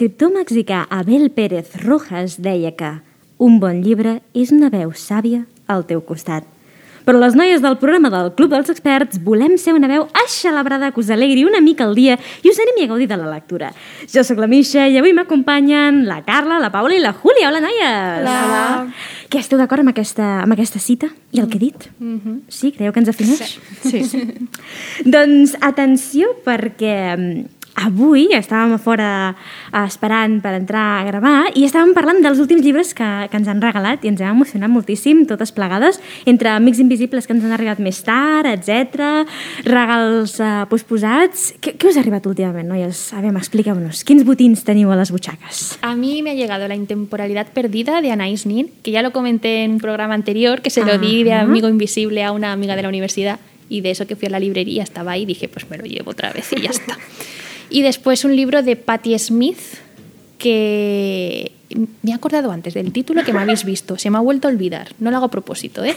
L'escriptor mexicà Abel Pérez Rojas deia que un bon llibre és una veu sàvia al teu costat. Però les noies del programa del Club dels Experts volem ser una veu aixelebrada que us alegri una mica el dia i us animi a gaudir de la lectura. Jo sóc la Misha i avui m'acompanyen la Carla, la Paula i la Júlia. Hola, noies! Hola. Què, esteu d'acord amb, aquesta, amb aquesta cita i el que he dit? Mm -hmm. Sí? Creieu que ens defineix? Sí. sí. doncs atenció perquè mm, avui estàvem a fora eh, esperant per entrar a gravar i estàvem parlant dels últims llibres que, que ens han regalat i ens hem emocionat moltíssim, totes plegades, entre Amics Invisibles que ens han arribat més tard, etc regals eh, posposats. Què, què us ha arribat últimament, noies? A veure, expliqueu-nos. Quins botins teniu a les butxaques? A mí me ha llegado la intemporalidad perdida de Anais Nin, que ya lo comenté en un programa anterior, que se lo di de amigo invisible a una amiga de la universidad y de eso que fui a la librería estaba ahí y dije, pues me lo llevo otra vez y ya está. Y después un libro de Patti Smith que me he acordado antes del título que me habéis visto, se me ha vuelto a olvidar, no lo hago a propósito, ¿eh?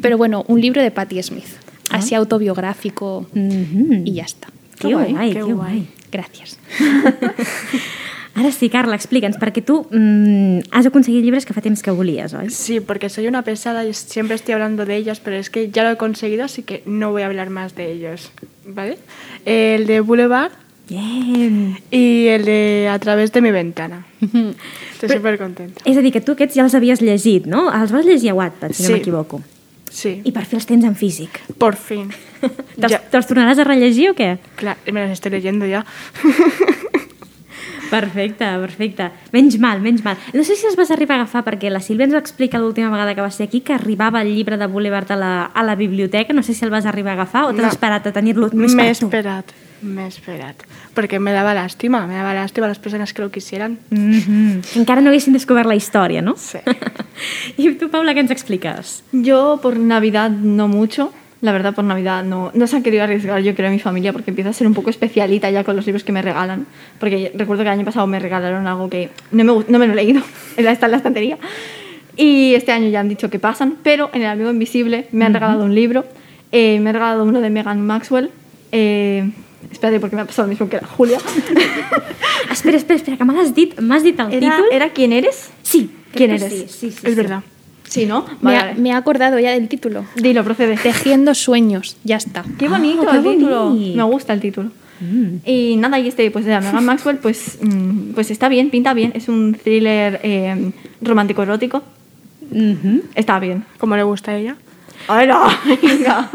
Pero bueno, un libro de Patti Smith, así autobiográfico Mhm. y ya está. Que guai, que guai. Gracias. Ara sí, Carla, explica'ns, perquè tu mm, has aconseguit llibres que fa temps que volies, oi? Sí, porque soy una pesada y siempre estoy hablando de ellos, pero es que ya lo he conseguido, así que no voy a hablar más de ellos, ¿vale? El de Boulevard Bien. y el de A través de mi ventana. Estoy súper contenta. És a dir, que tu aquests ja els havies llegit, no? Els vas llegir a Wattpad, si no Sí. m'equivoco. Sí, I per fi els tens en físic. por fin. Te'ls Ya, te tornaràs a rellegir o què? claro, me las estoy leyendo ya. Perfecte, perfecte. Menys mal, menys mal. No sé si els vas arribar a agafar, perquè la Sílvia ens va explicar l'última vegada que va ser aquí que arribava el llibre de Boulevard a la, a la biblioteca. No sé si el vas arribar a agafar o t'has No. esperat a tenir-lo més per tu. esperado, me he esperado. Porque me daba lástima, me daba lástima a las personas que lo quisieran. Mm -hmm. Encara no haguessin descobert la història, no? Sí. I tu, Paula, què ens expliques? Yo por Navidad no mucho. La verdad, por Navidad no, no se han querido arriesgar, yo creo, a mi familia, porque empieza a ser un poco especialita ya con los libros que me regalan. Porque recuerdo que el año pasado me regalaron algo que no me, no me lo he leído, está en la estantería. Y este año ya han dicho que pasan, pero en El Amigo Invisible me han regalado un libro. eh, me han regalado uno de Megan Maxwell. Eh, espérate, porque me ha pasado lo mismo que la Julia. Espera, espera, espera, que m'has dit, m'has dit el ¿Era, títol? ¿Era quién eres? Sí. ¿Quién eres? Sí, sí, sí, es sí. verdad. Sí, ¿no? Me, Vale, ha- vale. me he acordado ya del título. Dilo, procede. Tejiendo sueños, ya está. Qué bonito Ah, qué el título. bonito. Me gusta el título. Y nada, y este, pues de la Megan Maxwell, pues, mm, pues está bien, pinta bien. Es un thriller eh, romántico erótico. Está bien. Como le gusta a ella. ¡Hola! Venga.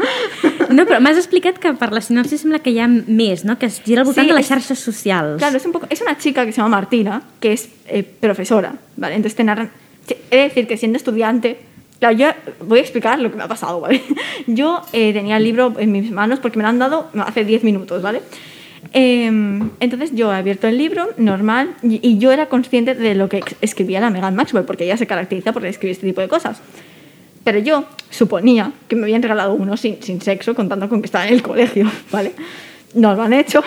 No, però m'has explicat que per la sinopsi sembla que hi ha més, no? Que es gira al voltant Sí, de és- xarxes socials. Claro, es, un poco, es una chica que se llama Martina, que es eh, profesora, ¿vale? Entonces te narran... He de decir que siendo estudiante... Claro, yo voy a explicar lo que me ha pasado, ¿vale? Yo eh, tenía el libro en mis manos porque me lo han dado hace 10 minutos, ¿vale? Em, entonces yo he abierto el libro, normal, y, y yo era consciente de lo que escribía la Megan Maxwell, porque ella se caracteriza por escribir este tipo de cosas. Pero yo suponía que me habían regalado uno sin, sexo, contando con que estaba en el colegio, ¿vale? No lo han hecho.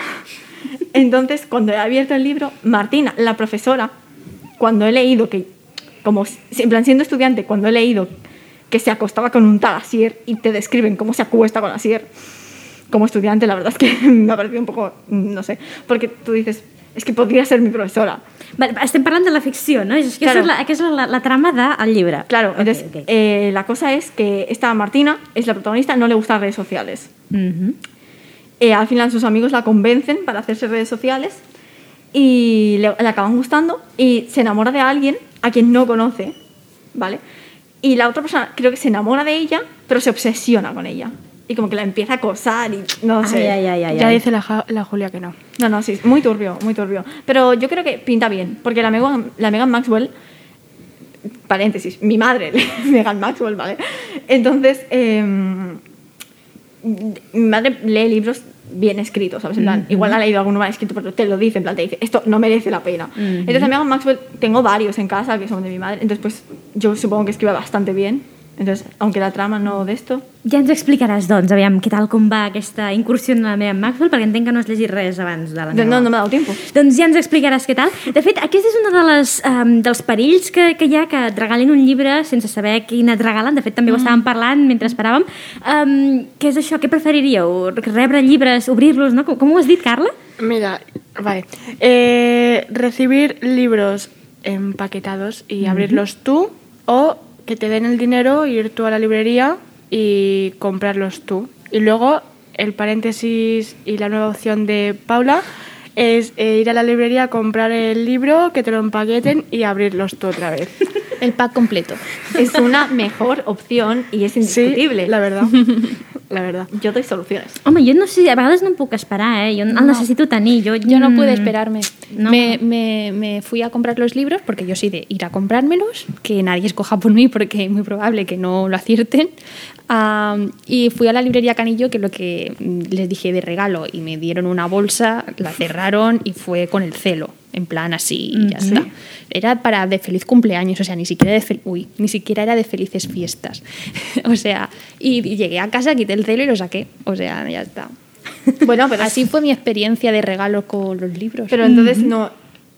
Entonces, cuando he abierto el libro, Martina, la profesora, cuando he leído que, como en plan siendo estudiante, cuando he leído que se acostaba con un tal Asier y te describen cómo se acuesta con Asier, como estudiante, la verdad es que me ha parecido un poco, no sé, porque tú dices, es que podría ser mi profesora. Vale, estem parlant de la ficció, no? És que Claro. és la, aquesta és la, la trama del llibre. Claro, Ok, entonces ok. eh, la cosa es que esta Martina es la protagonista, no le gustan redes sociales. Mhm. Eh, al final sus amigos la convencen para hacerse redes sociales y le, le acaban gustando y se enamora de alguien a quien no conoce, ¿vale? Y la otra persona creo que se enamora de ella, pero se obsesiona con ella. Y como que la empieza a acosar y no sé. Ay, ay, ay, ay, ya ay. dice la, la Julia que no. No, no, sí, muy turbio, muy turbio. Pero yo creo que pinta bien, porque la Megan, la Megan Maxwell, paréntesis, mi madre, Megan Maxwell, ¿vale? Entonces, eh, mi madre lee libros bien escritos, ¿sabes? En plan, Igual ha leído alguno mal escrito, pero te lo dice, en plan, te dice, esto no merece la pena. Entonces, a Megan Maxwell tengo varios en casa que son de mi madre, entonces, pues yo supongo que escribe bastante bien. Entonces, aunque la trama no de esto, Ja ens explicaràs, doncs, aviam, què tal com va aquesta incursió en la meva Maxwell, perquè entenc que no has llegit res abans de la no, meva. no me ha dado tiempo. Doncs ja ens explicaràs què tal. De fet, aquest és un de les, um, dels perills que, que hi ha, que et regalin un llibre sense saber quin et regalen. De fet, també ho estàvem parlant mentre esperàvem. Um, què és això? Què preferiríeu? Rebre llibres, obrir-los, no? Com, com ho has dit, Carla? Mira, Vale. Eh, recibir libros empaquetados y abrirlos tú o que te den el dinero, ir tú a la librería y comprarlos tú. Y luego el paréntesis y la nueva opción de Paula es eh, ir a la librería, comprar el libro, que te lo empaqueten y abrirlos tú otra vez. El pack completo. Es una mejor opción i és indiscutible. Sí, la verdad. La verdad. Jo doy soluciones. Home, jo no sé, a vegades no em puc esperar, eh? Jo el necessito tenir. Jo, Yo no pude mm, esperarme. no. Me, me- me fui a comprar los libros porque yo soy de ir a comprármelos, que nadie escoja por mí porque es muy probable que no lo acierten. Am, y fui a la librería Canillo, que lo que mm, les dije de regalo, y me dieron una bolsa, la cerraron y fue con el celo, en plan así, y ya está. Era para de feliz cumpleaños, o sea, ni siquiera de uy, ni siquiera era de felices fiestas. o sea, y, y llegué a casa, quité el celo y lo saqué. O sea, ya está. Bueno, pero Así fue mi experiencia de regalo con los libros. Pero entonces no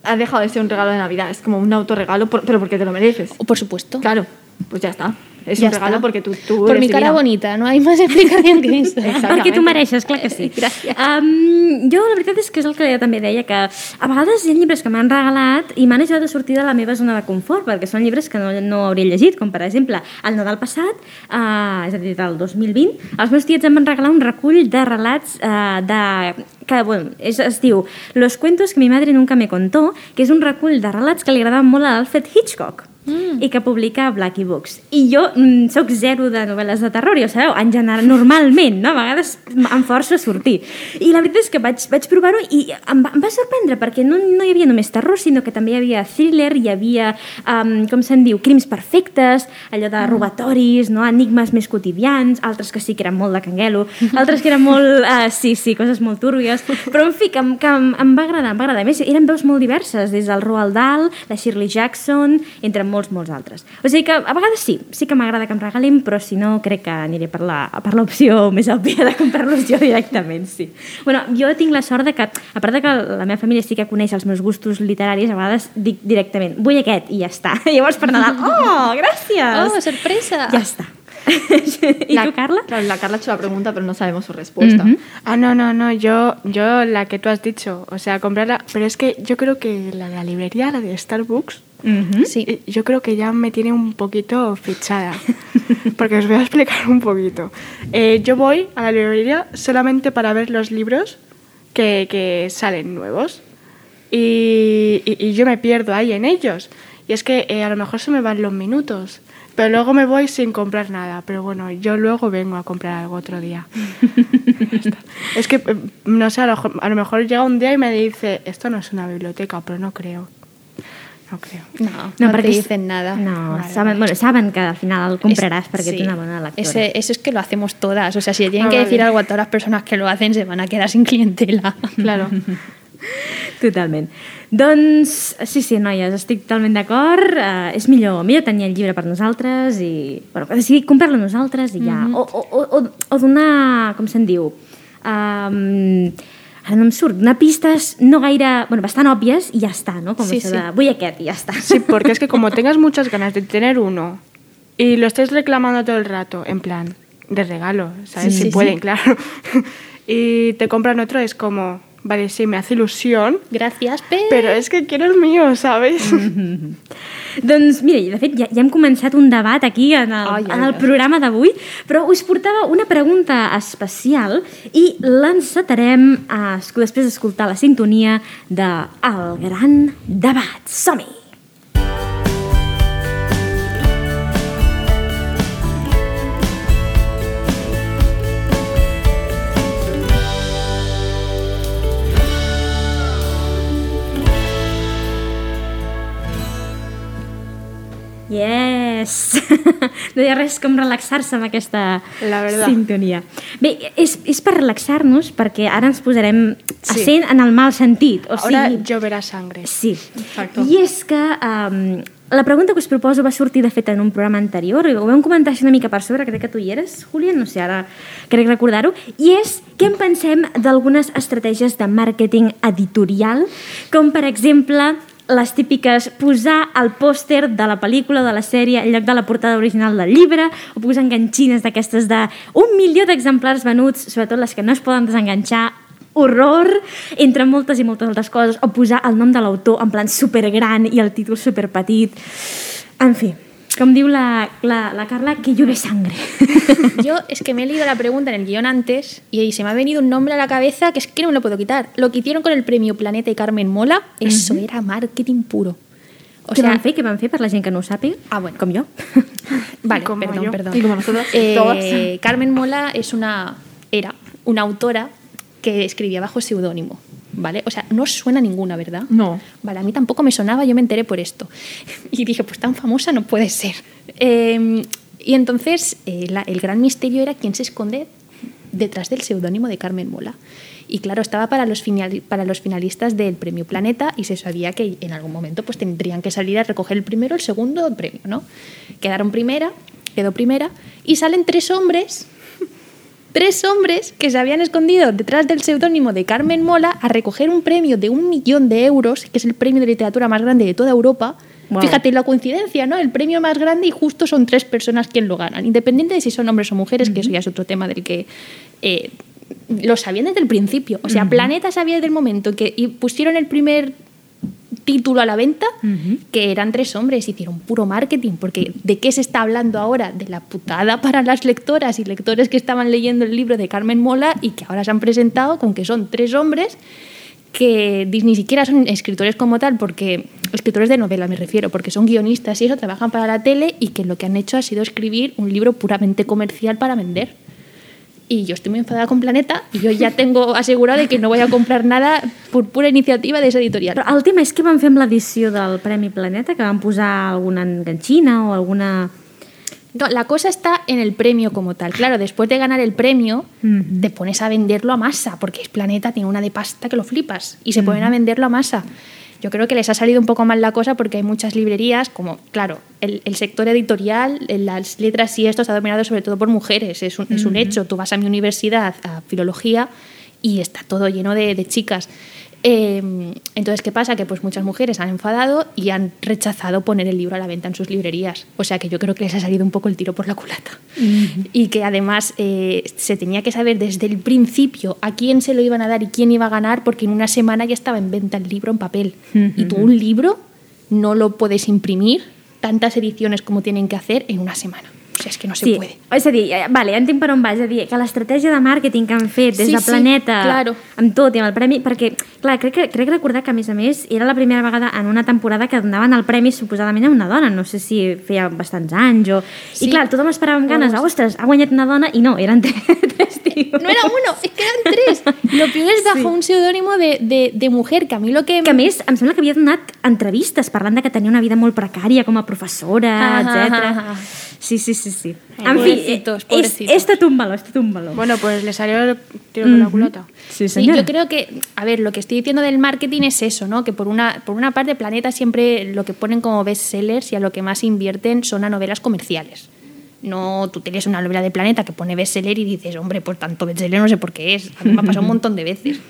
ha dejado de ser un regalo de Navidad, es como un autorregalo, por- pero porque te lo mereces. Por supuesto. Claro, pues ya está. Es Ya un regalo está. porque tú, tú Por eres mi cara divina. bonita, no hay más explicación que eso. Perquè tu mereixes, clar que sí. Gràcies. Um, jo la veritat és que és el que jo també deia, que a vegades hi ha llibres que m'han regalat i m'han ajudat a sortir de la meva zona de confort, perquè són llibres que no, no hauria llegit, com per exemple el Nadal passat, uh, és a dir, del 2020, els meus tiets em van regalar un recull de relats uh, de que bueno, és, es diu Los cuentos que mi madre nunca me contó, que és un recull de relats que li agradaven molt a Alfred Hitchcock mm. i que publica Blackie Books. I jo mm, sóc zero de novel·les de terror, ja ho sabeu, en general, normalment, no? a vegades em forço a sortir. I la veritat és que vaig, vaig provar-ho i em va, em va sorprendre perquè no, no hi havia només terror, sinó que també hi havia thriller, hi havia, um, com se'n diu, crims perfectes, allò de robatoris, no? enigmes més quotidians, altres que sí que eren molt de canguelo, altres que eren molt, uh, sí, sí, coses molt túrbies, però en fi, que, que em, em va agradar, em va agradar. A més, eren veus molt diverses, des del Roald Dahl, la Shirley Jackson, entre molts, molts altres. O sigui que a vegades sí, sí que m'agrada que em regalin, però si no crec que aniré per l'opció més òbvia de comprar-los jo directament, sí. Bueno, jo tinc la sort de que, a part de que la meva família sí que coneix els meus gustos literaris, a vegades dic directament, vull aquest i ja està. Llavors per Nadal, oh, gràcies! ¡Oh, sorpresa! Ja està. Tu, Carla? Claro, la Carla ha hecho la pregunta, pero no sabemos su respuesta. Ah, no, no, no, yo, yo la que tú has dicho, o sea, comprarla, pero es que yo creo que la de la librería, la de Starbucks. Sí. eh, yo creo que ya me tiene un poquito fichada, porque os voy a explicar un poquito. Eh, yo voy a la librería solamente para ver los libros que, que salen nuevos y, y- y yo me pierdo ahí en ellos. Y es que eh, a lo mejor se me van los minutos, pero luego me voy sin comprar nada. Pero bueno, yo luego vengo a comprar algo otro día. Es que, eh, no sé, a lo, mejor- a lo mejor llega un día y me dice, esto no es una biblioteca, pero no creo. No creo. No, no, te perquè és- dicen nada. No, Vale, saben, bueno, saben que al final el compraràs Es- perquè sí. una bona lectora. Ese- eso es que lo hacemos todas. O sea, si le tienen Ah, que decir algo a todas las personas que lo hacen, se van a quedar sin clientela. Claro. Totalment. Doncs, sí, sí, noies, estic totalment d'acord. Uh, és millor, millor tenir el llibre per nosaltres i... Bueno, decidir comprar-lo nosaltres i ja... o, o, o, o, o donar, com se'n diu... Um, ara no em surt, donar pistes no gaire... Bueno, bastant òbvies i ja està, no? Com Sí, això sí. de, vull aquest i ja està. Sí, porque es que como tengas muchas ganas de tener uno y lo estés reclamando todo el rato, en plan, de regalo, ¿sabes? Sí, si sí, pueden, sí. claro. y te compran otro, es como, vale, sí, me hace ilusión, Gracias, pero... pero es que quiero el mío, ¿sabes? Doncs mira, de fet ja, ja hem començat un debat aquí en el, Ai, ai, en el programa d'avui, però us portava una pregunta especial i l'encetarem eh, després d'escoltar la sintonia de El Gran Debat. Som-hi! Yes! no hi ha res com relaxar-se amb aquesta La verdad. sintonia. Bé, és, és per relaxar-nos perquè ara ens posarem a Sí. sent en el mal sentit. O Ahora sigui, lloverá sangre. Sí. Exacto. I és que um, la pregunta que us proposo va sortir, de fet, en un programa anterior, i ho vam comentar així una mica per sobre, crec que tu hi eres, Julián, no sé, ara crec recordar-ho, i és què en pensem d'algunes estratègies de màrqueting editorial, com, per exemple, les típiques posar el pòster de la pel·lícula de la sèrie en lloc de la portada original del llibre, o posar enganxines d'aquestes de un milió d'exemplars venuts, sobretot les que no es poden desenganxar, horror, entre moltes i moltes altres coses, o posar el nom de l'autor en plan supergran i el títol superpetit. En fi, com diu la, la, la Carla, que llueve sangre. Yo es que me he leído la pregunta en el guion antes y ahí se me ha venido un nombre a la cabeza que es que no me lo puedo quitar. Lo que hicieron con el premio Planeta y Carmen Mola, eso era marketing puro. O què sea, van fer? Què van fer per la gent que no ho sàpiga? Ah, bueno. Com jo. Vale, Como perdón, yo. perdón. Y como nosotros, Eh. Carmen Mola es una, era una autora que escribía bajo seudónimo, ¿vale? O sea, no os suena ninguna, ¿verdad? No. Vale, a mí tampoco me sonaba, yo me enteré por esto. Y dije, pues tan famosa no puede ser. Eh, y entonces eh, la- el gran misterio era quién se esconde detrás del seudónimo de Carmen Mola. Y claro, estaba para los, final- para los finalistas del Premio Planeta y se sabía que en algún momento pues tendrían que salir a recoger el primero, el segundo premio, ¿no? Quedaron primera, quedó primera y salen tres hombres tres hombres que se habían escondido detrás del seudónimo de Carmen Mola a recoger un premio de un millón de euros, que es el premio de literatura más grande de toda Europa. Wow. Fíjate la coincidencia, ¿no? El premio más grande y justo son tres personas quien lo ganan, independiente de si son hombres o mujeres, que eso ya es otro tema del que eh, lo sabían desde el principio. O sea, Planeta sabía desde el momento que y pusieron el primer título a la venta, que eran tres hombres, hicieron puro marketing, porque ¿de qué se está hablando ahora? De la putada para las lectoras y lectores que estaban leyendo el libro de Carmen Mola y que ahora se han presentado con que son tres hombres que ni siquiera son escritores como tal, porque escritores de novela me refiero, porque son guionistas y eso, trabajan para la tele y que lo que han hecho ha sido escribir un libro puramente comercial para vender. Y yo estoy muy enfadada con Planeta y yo ya tengo asegurado de que no voy a comprar nada por pura iniciativa de esa editorial. Però el tema és que van fer amb l'edició del Premi Planeta, que van posar alguna enganxina o alguna... No, la cosa está en el premio como tal. Claro, después de ganar el premio, te pones a venderlo a masa, porque es Planeta, tiene una de pasta que lo flipas, y se ponen a venderlo a masa. Yo creo que les ha salido un poco mal la cosa porque hay muchas librerías, como, claro, el, el sector editorial, las letras y esto está dominado sobre todo por mujeres, es un, es un hecho. Tú vas a mi universidad, a filología, y está todo lleno de, de chicas. Eh, entonces, ¿qué pasa? Que pues muchas mujeres han enfadado y han rechazado poner el libro a la venta en sus librerías. O sea que yo creo que les ha salido un poco el tiro por la culata. Y que además eh, se tenía que saber desde el principio a quién se lo iban a dar y quién iba a ganar, porque en una semana ya estaba en venta el libro en papel. Y tú un libro no lo puedes imprimir tantas ediciones como tienen que hacer en una semana. O sea, es que no se sí, puede. és a dir, eh, vale, ja entenc per on vas, és a dir, que l'estratègia de màrqueting que han fet des Sí, de sí, Planeta, claro. amb tot i amb el premi, perquè, clar, crec, que, crec recordar que, a més a més, era la primera vegada en una temporada que donaven el premi suposadament a una dona, no sé si feia bastants anys o... Sí. I clar, tothom esperava amb ganes, ostres, ha guanyat una dona, i no, eren tres, tres tios. No era uno, es que eran tres. Lo peor es bajo un seudónimo de, de, de mujer, que a mí lo que... que a més, em sembla que havia donat entrevistes parlant de que tenia una vida molt precària com a professora, Ah, ah, etc. ah, ah. Sí, sí, sí, sí. Ai, en fi, pobrecitos, pobrecitos. valor, és tot un valor. Bueno, pues le salió el tiro por la culata. Sí, Sí, yo creo que, a ver, lo que estoy diciendo del marketing es eso, ¿no? Que por una, por una parte Planeta siempre lo que ponen como bestsellers y a lo que más invierten son a novelas comerciales. No, tú tienes una novela de Planeta que pone bestseller y dices, hombre, pues tanto bestseller no sé por qué es. A mí me ha pasado un montón de veces.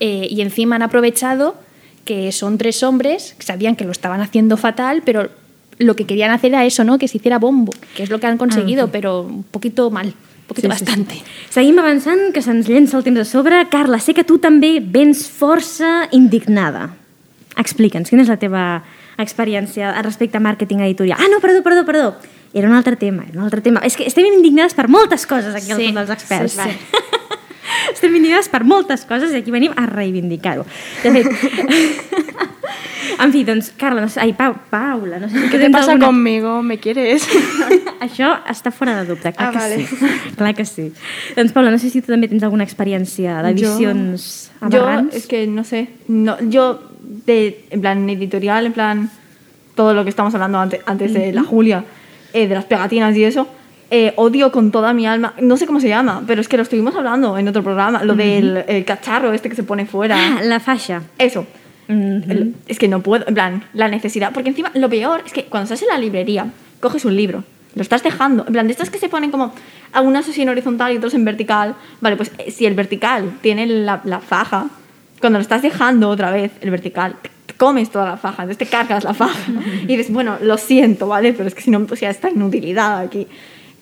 Eh, y encima han aprovechado que son tres hombres que sabían que lo estaban haciendo fatal, pero lo que querían hacer era eso, ¿no? Que se hiciera bombo, que es lo que han conseguido, pero un poquito mal, un poquito Sí, sí, sí. bastante. Seguim avançant, que se'ns llença el temps a sobre. Carla, sé que tu també vens força indignada. Explica'ns, quina és la teva experiència respecte a màrqueting editorial? Ah, no, perdó, perdó, perdó. Era un altre tema, era un altre tema. És que estem indignades per moltes coses aquí al Sí, Club dels Experts. sí, sí. estem indignades per moltes coses i aquí venim a reivindicar-ho. De fet... en fi, doncs, Carla, no sé, ai, Pau, Paula, no sé ¿Qué te pasa alguna- conmigo? ¿Me quieres? Això està fora de dubte, clar Ah, que vale. sí. Clar que sí. Doncs, Paula, no sé si tu també tens alguna experiència d'edicions Yo, aberrants. es que no sé. No, yo, de, en plan editorial, en plan todo lo que estamos hablando antes, antes de la Julia, eh, de las pegatinas y eso, eh, odio con toda mi alma. No sé cómo se llama, pero es que lo estuvimos hablando en otro programa. Lo del el cacharro este que se pone fuera. Ah, la faixa. Eso. Es que no puedo, en plan, la necesidad. Porque encima, lo peor es que cuando estás en la librería, coges un libro, lo estás dejando. En plan, de estas que se ponen como algunas así en horizontal y otros en vertical. Vale, pues eh, si el vertical tiene la, la faja, cuando lo estás dejando otra vez, el vertical, comes toda la faja, entonces te cargas la faja. Y dices, bueno, lo siento, ¿vale? Pero es que si no, pues ya está inutilidad aquí.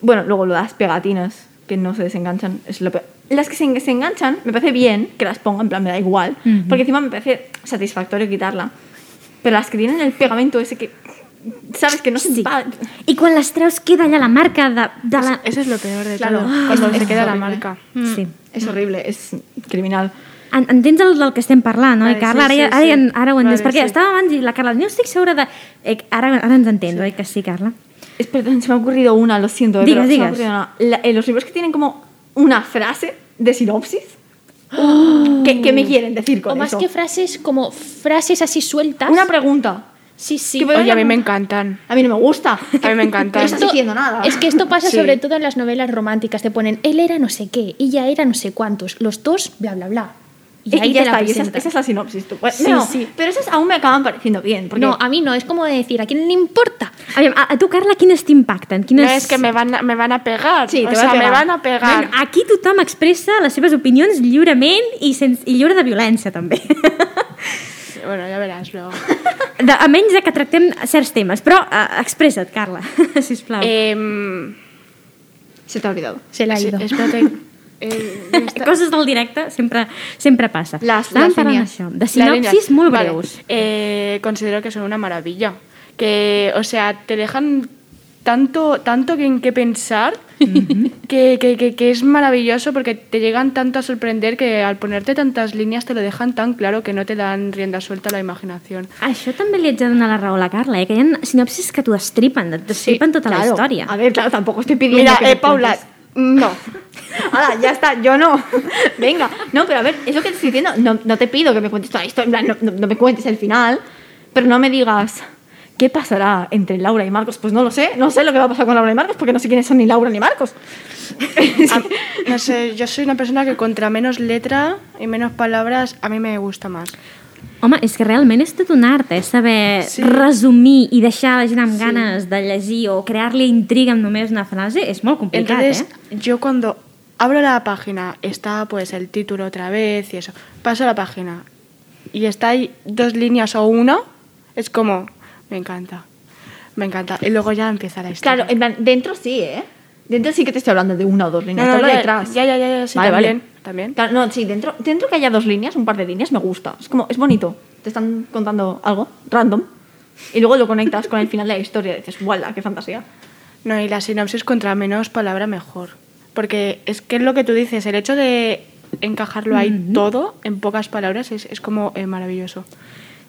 Bueno, luego lo de las pegatinas que no se desenganchan, es lo peor. las que se, se enganchan, me parece bien que las ponga, en plan, me da igual. Porque encima me parece satisfactorio quitarla. Pero las que tienen el pegamento ese que. ¿Sabes? Que no se Sí. va- I quan les treus queda allà la marca de, de la... Eso es lo peor de Claro. todo. Ah, Cuando eso se queda la horrible. marca. Sí. Es horrible, es criminal. En, entens el del que estem parlant, oi, Vale, Carla? sí, ara, sí, ja- ara, sí. ja- ara ho entès, Vale, perquè sí. estava abans i la Carla, no estic segura de... Eh, ara, ara ens entens, oi que sí, Carla? Es, perdón, se me ha ocurrido una, lo siento. eh, Digas, pero se me ha digas. ocurrido una. La- en los libros que tienen como una frase de sinopsis. ¿Qué, qué me quieren decir con O más eso? que frases, como frases así sueltas. Una pregunta. Sí, sí. ¿Qué puedo- Oye, a mí me encantan. A mí no me gusta. A mí me encanta. No estás diciendo nada. Es que esto pasa Sí. sobre todo en las novelas románticas. Te ponen, él era no sé qué, ella era no sé cuántos, los dos, bla, bla, bla. Y Y ahí ya te la está, y esa, esa es la sinopsis. tú. Bueno, Sí, no, sí. Pero esas aún me acaban pareciendo bien. Porque No, a mí no, es como decir, ¿a quién le importa? Aviam, a, a tu, Carla, quines t'impacten? Quines... No es que me van, a, me van a pegar. Sí, o te sea, a me pegar. van a pegar. Bueno, aquí tothom expressa les seves opinions lliurement i, sense, i lliure de violència, també. Bueno, ya verás luego. De, a menys de que tractem certs temes. Però uh, expressa't, Carla, sisplau. Eh, Em, se te ha olvidado. Se la ha sí, ido. espérate. Eh, ¿dónde está? Coses del directe sempre, sempre passa. Les- Estàvem parlant d'això, de Las sinopsis molt Vale, breus. eh, considero que son una maravilla. Que, o sea, te dejan tanto, tanto que en qué pensar que, que, que, que es maravilloso porque te llegan tanto a sorprender que al ponerte tantas líneas te lo dejan tan claro que no te dan rienda suelta a la imaginación. Això també li haig de donar la raó a la Carla, eh? que hi ha sinopsis que t'ho destripen, et destripen tota la Claro. història. A ver, claro, tampoco estoy pidiendo Mira, que eh, Paula, cuentes. no. Ya está, yo no. Venga, no, pero a ver, eso que te estoy diciendo, no, no te pido que me cuentes toda la historia, en plan, no, no- no me cuentes el final, pero no me digas qué pasará entre Laura y Marcos. Pues no lo sé, no sé lo que va a pasar con Laura y Marcos, porque no sé quiénes son ni Laura ni Marcos. A- no sé, yo soy una persona que contra menos letra y menos palabras a mí me gusta más. Home, és que realment és tot un art, eh? Saber sí. Sí. resumir i deixar la gent amb ganes de llegir o crear-li intriga amb només una frase és molt complicat, Entonces, eh? yo cuando abro la página, está pues el título otra vez y eso, paso la página y está ahí dos líneas o una, es como, me encanta, me encanta. Y luego ya empieza la historia. Claro, en plan, dentro sí, ¿eh? Dentro sí que te estoy hablando de una o dos líneas. No, no, te hablo ya- detrás. ya, ya, ya, ya, sí, vale, también, vale. también. Claro, no, sí, dentro, dentro que haya dos líneas, un par de líneas, me gusta. Es como, es bonito. Te están contando algo random y luego lo conectas con el final de la historia y dices, ¡guala, qué fantasía! No, y la sinopsis contra menos palabra mejor. Porque es que es lo que tú dices, el hecho de encajarlo ahí todo en pocas palabras es, es como eh, maravilloso.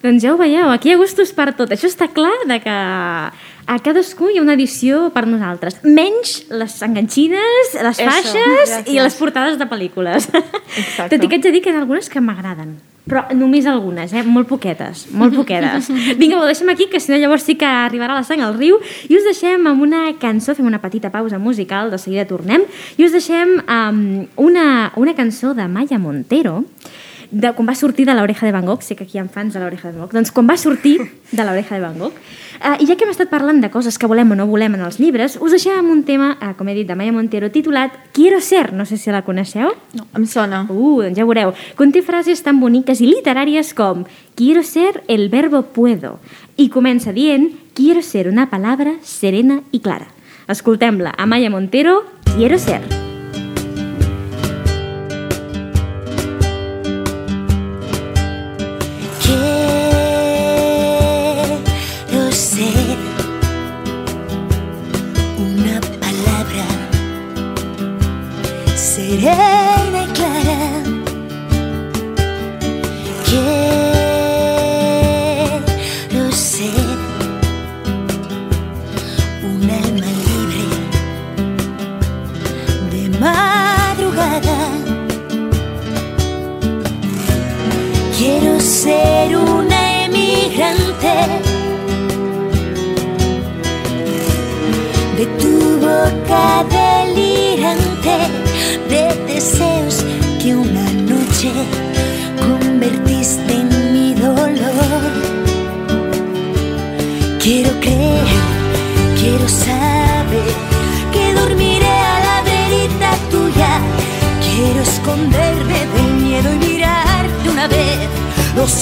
Doncs ja ho veieu, aquí hi ha gustos per tot. Això està clar de que a cadascú hi ha una edició per nosaltres. Menys les enganxines, les Eso, faixes gràcies. i les portades de pel·lícules. Exacte. Tot i que haig de dir que hi ha algunes que m'agraden. Però només algunes, eh? Molt poquetes, molt poquetes. Vinga, ho deixem aquí, que si no llavors sí que arribarà la sang al riu. I us deixem amb una cançó, fem una petita pausa musical, de seguida tornem, i us deixem amb una, una cançó de Maya Montero, de quan va sortir de l'Oreja de Van Gogh, sé que aquí hi ha fans de l'Oreja de Van Gogh, doncs quan va sortir de l'Oreja de Van Gogh, eh, i ja que hem estat parlant de coses que volem o no volem en els llibres, us deixem amb un tema, eh, com he dit, de Maya Montero, titulat Quiero ser, no sé si la coneixeu. No, em sona. Uh, doncs ja veureu. Conté frases tan boniques i literàries com Quiero ser el verbo puedo i comença dient Quiero ser una palabra serena i clara. Escoltem-la. Amaya Montero, Quiero ser. Quiero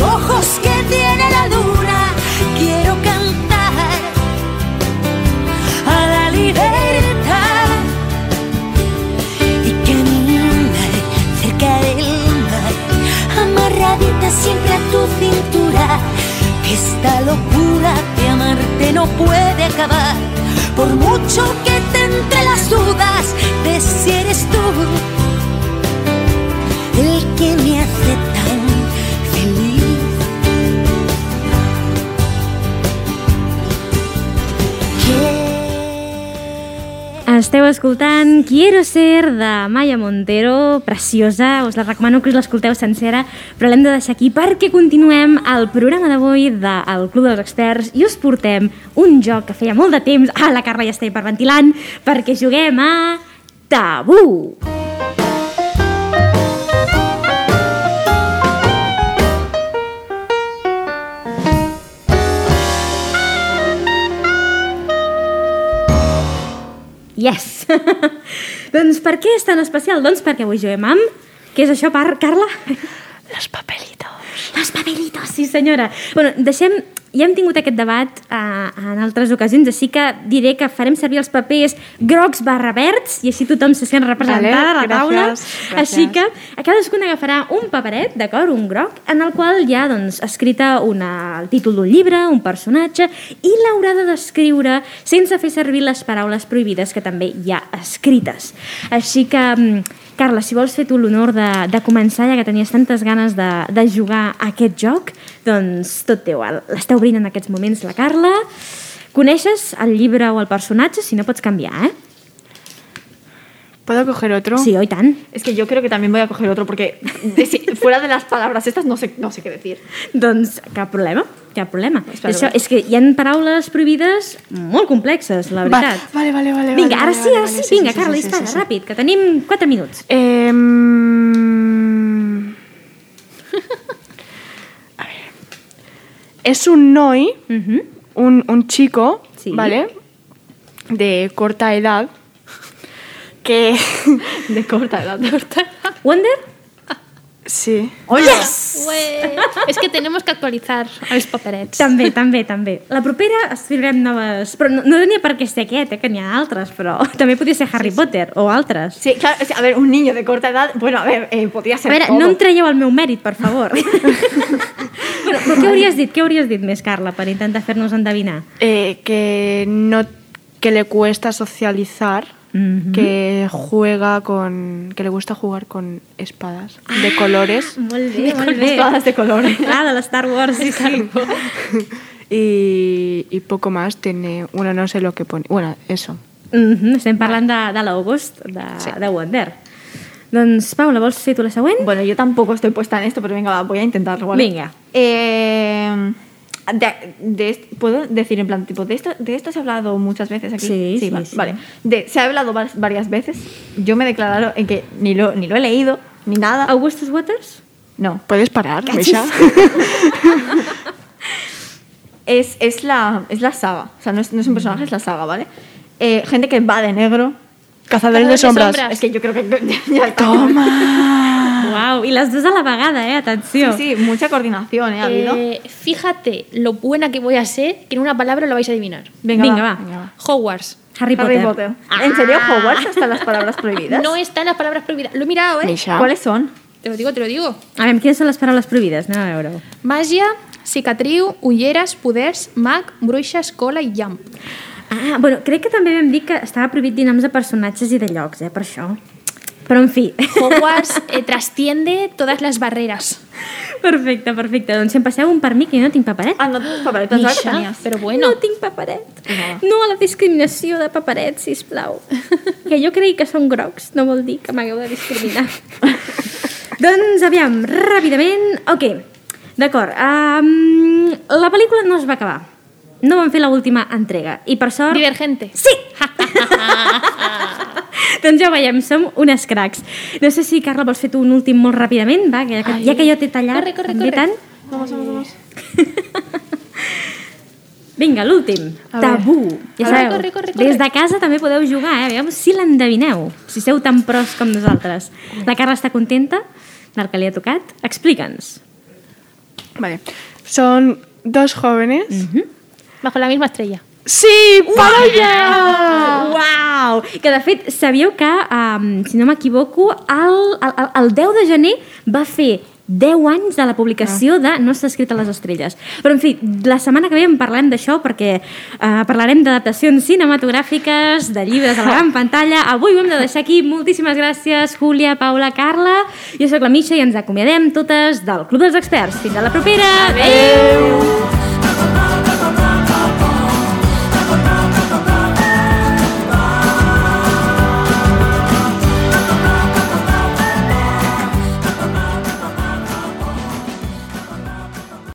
ojos que tiene la luna, quiero cantar a la libertad y caminar cerca del mar, amarradita siempre a tu cintura. que Esta locura de amarte no puede acabar, por mucho que te entre las dudas de si eres tú. Esteu escoltant Quiero ser de Maya Montero, preciosa, us la recomano que us l'escolteu sencera, però l'hem de deixar aquí perquè continuem el programa d'avui del Club dels Experts i us portem un joc que feia molt de temps, ah, la Carla ja està hiperventilant, perquè juguem a Tabú. Yes! Per què és tan especial? Doncs perquè avui juguem amb... Què és això, Carla? Los papelitos. Los papelitos, sí senyora. Bueno, deixem... Ja hem tingut aquest debat uh, en altres ocasions, així que diré que farem servir els papers grocs barra verds i així tothom se sent representada Vale, a la taula. gràcies, gràcies. Així que a cadascun agafarà un paperet, d'acord, un groc, en el qual hi ha doncs, escrita una, el títol d'un llibre, un personatge, i l'haurà de descriure sense fer servir les paraules prohibides que també hi ha escrites. Així que, mm, Carla, si vols fer tu l'honor de, de començar, ja que tenies tantes ganes de, de jugar a aquest joc, doncs tot teu. L'està obrint en aquests moments la Carla. Coneixes el llibre o el personatge? Si no, pots canviar, eh? ¿Puedo coger otro? Sí, oi tant. Es que yo creo que también voy a coger otro porque fuera de las palabras estas no sé, no sé qué decir. Doncs cap problema, cap problema. Espera, Això, és que hi ha paraules prohibides molt complexes, la Va- veritat. Vale, vale, vale. Vinga, vale, ara vale, sí, vale, ara vale, sí. Vinga, Carla, sí, sí, sí, sí. ràpid, que tenim 4 minuts. Eh. Es un noi, un, un chico, Sí. ¿vale? De corta edad, que... De corta edad. Wonder? Sí. Yes! Ué, és que tenemos que actualitzar els paperets. També, també, també. La propera escriurem noves... Però no, no tenia per què ser aquest, eh, que n'hi ha altres, però també podria ser Harry Potter o altres. Sí, claro, o sea, a ver, un niño de corta edad, bueno, a ver, eh, podría A ser veure, todo. no em traieu el meu mèrit, per favor. bueno, però què hauries dit? Què hauries dit més, Carla, per intentar fer-nos endevinar? Eh, que no... que le cuesta socializar, Que juega con... que le gusta jugar con espadas de colores Molt bé, molt bé. espadas de colores. Ah, de l'Star Wars, sí, sí. y, y poco más. Tiene... bueno, no sé lo que pone. Bueno, eso. Mm -hmm, estem parlant de, de l'August, de, sí. de Wonder. Doncs, Paula, vols fer tu la següent? Bueno, yo tampoco estoy puesta en esto, pero venga, va, voy a intentarlo, ¿vale? Venga. Eh, de, de ¿Puedo decir en plan, tipo, de esto, de esto se ha hablado muchas veces aquí? Sí, sí, vale. sí. vale. De- se ha hablado var- varias veces. Yo me declaro en que ni lo, ni lo he leído, ni nada. Augustus Waters? No. ¿Puedes parar, Misha? Es, es, la, es la saga. O sea, no es, no es un personaje, es la saga, ¿vale? Eh, gente que va de negro. Cazadores de de sombras. sombras. Es que yo creo que ya está. Toma. Uau, i les dues a la vegada, eh? Atenció. Sí, sí, mucha coordinación, ¿eh? Ha habido. Eh, fíjate lo buena que voy a ser que en una palabra lo vais a adivinar. Venga, venga, va, va. venga, va. Hogwarts. Harry Potter. Harry Potter. ¿En serio Hogwarts hasta las palabras prohibidas? No están las palabras prohibidas. Lo he mirado, ¿eh? Misha. ¿Cuáles son? Te lo digo, te lo digo. A veure, quines són les paraules prohibides? Anem a veure-ho. Màgia, cicatriu, ulleres, poders, mag, bruixes, cola i llamp. Ah, bueno, crec que també vam dir que estava prohibit dir noms de personatges i de llocs, eh, per això. Però, en fi. Hogwarts eh, trasciende todas las barreras. Perfecte, perfecte. Doncs si em passeu un per mi, que jo no tinc paperet. Ah, no tienes papel, pensaba que Misha, tenías. Pero bueno. No tinc paperet. No a la discriminació de paperet, sisplau. que jo cregui que són grocs no vol dir que m'hagueu de discriminar. doncs, aviam, ràpidament... Ok, d'acord. Um, la pel·lícula no es va acabar. No van fer l'última entrega. I per sort... Divergente. Sí! doncs ja ho veiem, som unes cracs. No sé si, Carla, vols fer tu un últim molt ràpidament, va? Que, que, ja que jo t'he tallat Corre, corre, corre. tant. Vamos, vamos, vamos. Vinga, l'últim. Tabú. Ja sabeu, corre, corre, corre. des de casa també podeu jugar, eh? Aviam si l'endevineu, si sou tan pros com nosaltres. La Carla està contenta del que li ha tocat. Explica'ns. Vale. Son dos jóvenes. Bajo la misma estrella. ¡Sí! ¡Para allá! Uau! Que, de fet, sabíeu que, um, si no m'equivoco, el, el, el 10 de gener va fer 10 anys de la publicació de No està escrit a les estrelles. Però, en fi, la setmana que ve en parlem d'això perquè eh, parlarem d'adaptacions cinematogràfiques, de llibres a la gran pantalla. Avui ho hem de deixar aquí. Moltíssimes gràcies, Júlia, Paula, Carla. Jo sóc la Misha i ens acomiadem totes del Club dels Experts. Fins a la propera! Adéu!